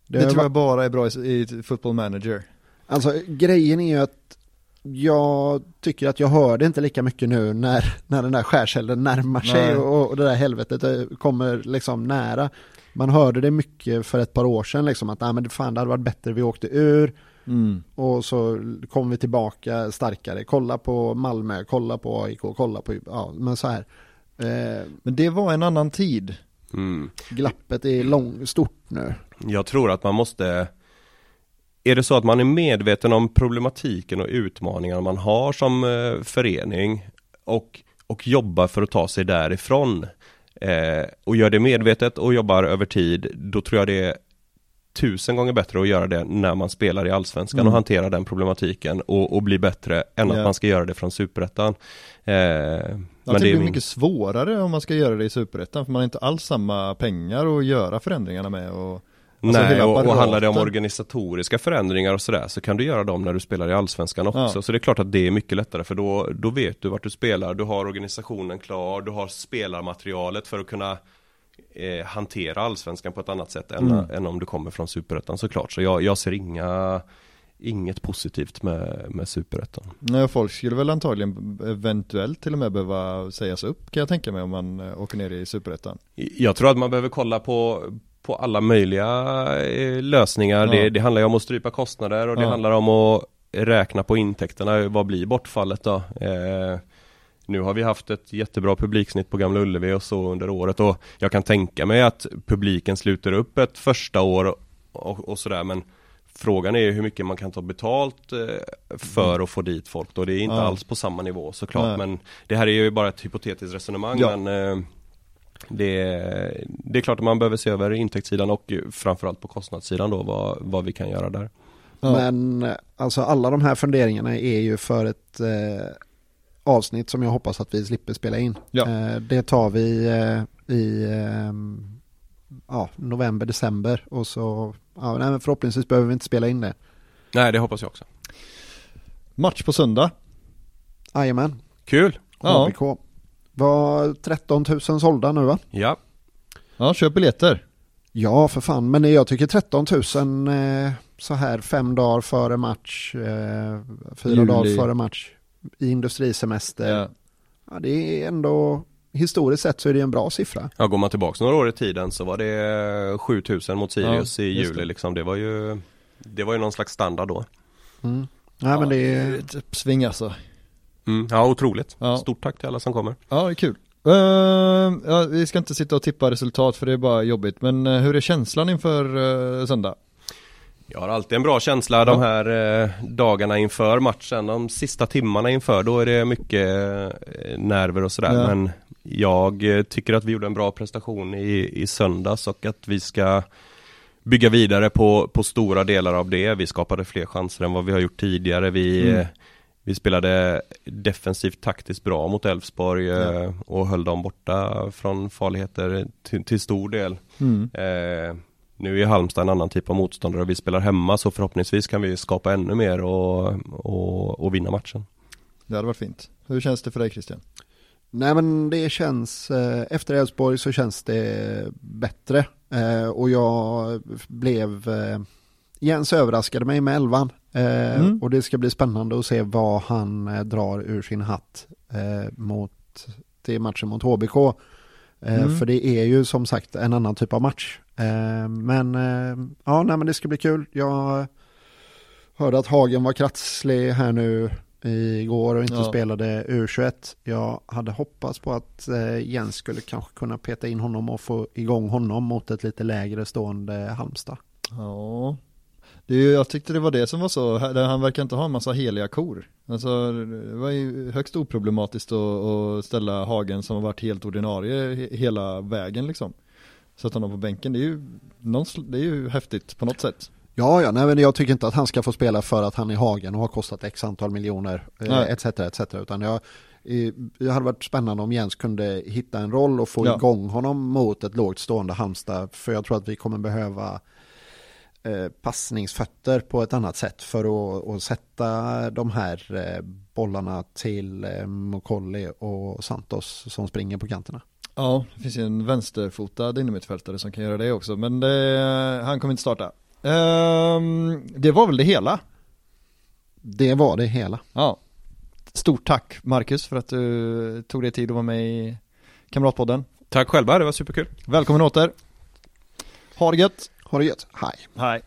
Det, har tror varit- jag bara är bra i, i football manager. Alltså grejen är ju att jag tycker att jag hör det inte lika mycket nu när, när den där skärselden närmar sig Nej. och, och det där helvetet eh, kommer liksom nära. Man hörde det mycket för ett par år sedan liksom att nej men fan det hade varit bättre vi åkte ur Mm. och så kom vi tillbaka starkare. Kolla på Malmö, kolla på AIK, kolla på, ja men så här. Eh, Men det var en annan tid. Mm. glappet är lång, stort nu. Jag tror att man måste Är det så att man är medveten om problematiken och utmaningarna man har som eh, förening och, och jobbar för att ta sig därifrån eh, och gör det medvetet och jobbar över tid, då tror jag det är tusen gånger bättre att göra det när man spelar i Allsvenskan Mm. och hantera den problematiken och, och bli bättre än Ja. att man ska göra det från Superettan. Eh, det blir min- mycket svårare om man ska göra det i Superettan för man har inte alls samma pengar att göra förändringarna med och Alltså Nej, och, och handlar det om organisatoriska förändringar och sådär så kan du göra dem när du spelar i Allsvenskan också. Ja. Så det är klart att det är mycket lättare för då, då vet du vart du spelar, du har organisationen klar, du har spelarmaterialet för att kunna eh, hantera Allsvenskan på ett annat sätt än, Mm. än om du kommer från Superettan såklart. Så jag, jag ser inga Inget positivt med, med Superettan. Nej, folk skulle väl antagligen eventuellt till och med behöva sägas upp kan jag tänka mig om man eh, åker ner i Superettan. Jag tror att man behöver kolla på på alla möjliga eh, lösningar. Ja. Det, det handlar ju om att strypa kostnader och det Ja. handlar om att räkna på intäkterna. Vad blir bortfallet då? Eh, nu har vi haft ett jättebra publiksnitt på Gamla Ullevi och så under året och jag kan tänka mig att publiken sluter upp ett första år och, och sådär men Frågan är ju hur mycket man kan ta betalt eh, för att få dit folk då. Det är inte Ja. alls på samma nivå såklart Nej. men Det här är ju bara ett hypotetiskt resonemang men eh, det, det är klart att man behöver se över intäktssidan och framförallt på kostnadssidan då vad, vad vi kan göra där. Ja. Men alltså alla de här funderingarna är ju för ett eh, avsnitt som jag hoppas att vi slipper spela in. Ja. Eh, det tar vi eh, i eh, ja, november, december och så ja, nej, men förhoppningsvis behöver vi inte spela in det. Nej det hoppas jag också. Match på söndag. Jajamän, Kul! Ja. ABK. Var 13 000 sålda nu va? Ja, Ja, köp biljetter. Ja, för fan. Men jag tycker 13 000 eh, så här fem dagar före match, eh, fyra Juli. dagar före match i industrisemester. Ja. Ja. det är ändå, historiskt sett så är det en bra siffra. ja går man tillbaks några år i tiden så var det 7000 mot Sirius Ja, i juli det. liksom. Det var ju Det var ju någon slags standard då. Mm. Nej, men det är, ett uppsving alltså. Mm. Ja, otroligt. Ja. Stort tack till alla som kommer. Ja, det är kul. Ehm, ja, vi ska inte sitta och tippa resultat för det är bara jobbigt. Men eh, hur är känslan inför uh, söndag? Jag har alltid en bra känsla de här eh, dagarna inför matchen. De sista timmarna inför, då är det mycket eh, nerver och sådär. Ja. Men jag eh, tycker att vi gjorde en bra prestation i, i söndags och att vi ska bygga vidare på, på stora delar av det. Vi skapade fler chanser än vad vi har gjort tidigare. Vi, Mm. Eh, vi spelade defensivt taktiskt bra mot Elfsborg eh, Ja. och höll dem borta från farligheter till, till stor del. Mm. Eh, nu är Halmstad en annan typ av motståndare och vi spelar hemma så förhoppningsvis kan vi skapa ännu mer och, och, och vinna matchen. Det hade varit fint. Hur känns det för dig Christian? Nej men det känns, eh, efter Elfsborg så känns det bättre. Eh, och jag blev, eh, Jens överraskade mig med elvan. Mm. Och det ska bli spännande att se vad han drar ur sin hatt mot, till matchen mot HBK. Mm. För det är ju som sagt en annan typ av match. Men ja, nej, men det ska bli kul. Jag hörde att Hagen var kratslig här nu igår och inte ja. spelade U21. Jag hade hoppats på att eh, Jens skulle kanske kunna peta in honom och få igång honom mot ett lite lägre stående Halmstad. Ja, det är, jag tyckte det var det som var så, han verkar inte ha en massa heliga kor. Alltså det var ju högst oproblematiskt att, att ställa Hagen som har varit helt ordinarie hela vägen liksom. Sätta honom på bänken, det är ju, det är ju häftigt på något sätt. Ja, ja, nej, men jag tycker inte att han ska få spela för att han är Hagen och har kostat x antal miljoner, eh, etc, etc, utan jag, det hade varit spännande om Jens kunde hitta en roll och få ja. igång honom mot ett lågt stående Halmstad, för jag tror att vi kommer behöva eh, passningsfötter på ett annat sätt för att, att sätta de här eh, bollarna till eh, Mokolli och Santos som springer på kanterna. Ja, det finns ju en vänsterfotad innermittfältare som kan göra det också, men det, han kommer inte starta. Um, det var väl det hela? Det var det hela. Ja. Stort tack Marcus för att du tog dig tid att vara med i Kamratpodden. Tack själva, det var superkul. Välkommen åter. Ha det gött. Ha det gött. Hej. Hej.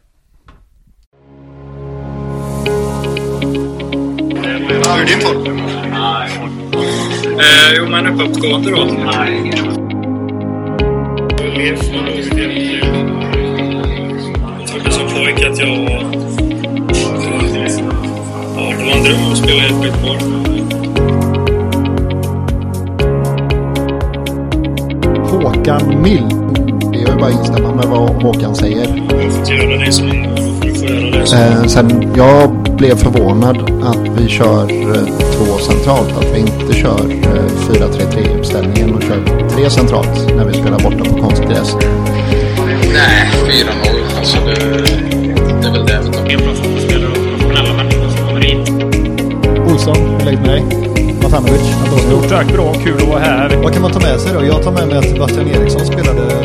Hur är din form? Eh, jo, men uppåtgående då. Nej. pojk att jag... Ja, det var en dröm att spela i ett skitboll. Håkan Mild. Det är bara instämma med vad Håkan säger. Jag får göra det som Eh, sen jag blev förvånad att vi kör eh, två centralt. Att vi inte kör eh, 4-3-3 uppställningen och kör tre centralt när vi spelar borta på konstgräs. Nej, 4-0. Alltså det det är väl det. En bra fotbollsspelare och professionella människor som kommer in. Olsson, hur läget med dig? Matanovic, Stort tack, bra, kul att vara här. Vad kan man ta med sig då? Jag tar med mig att Sebastian Eriksson spelade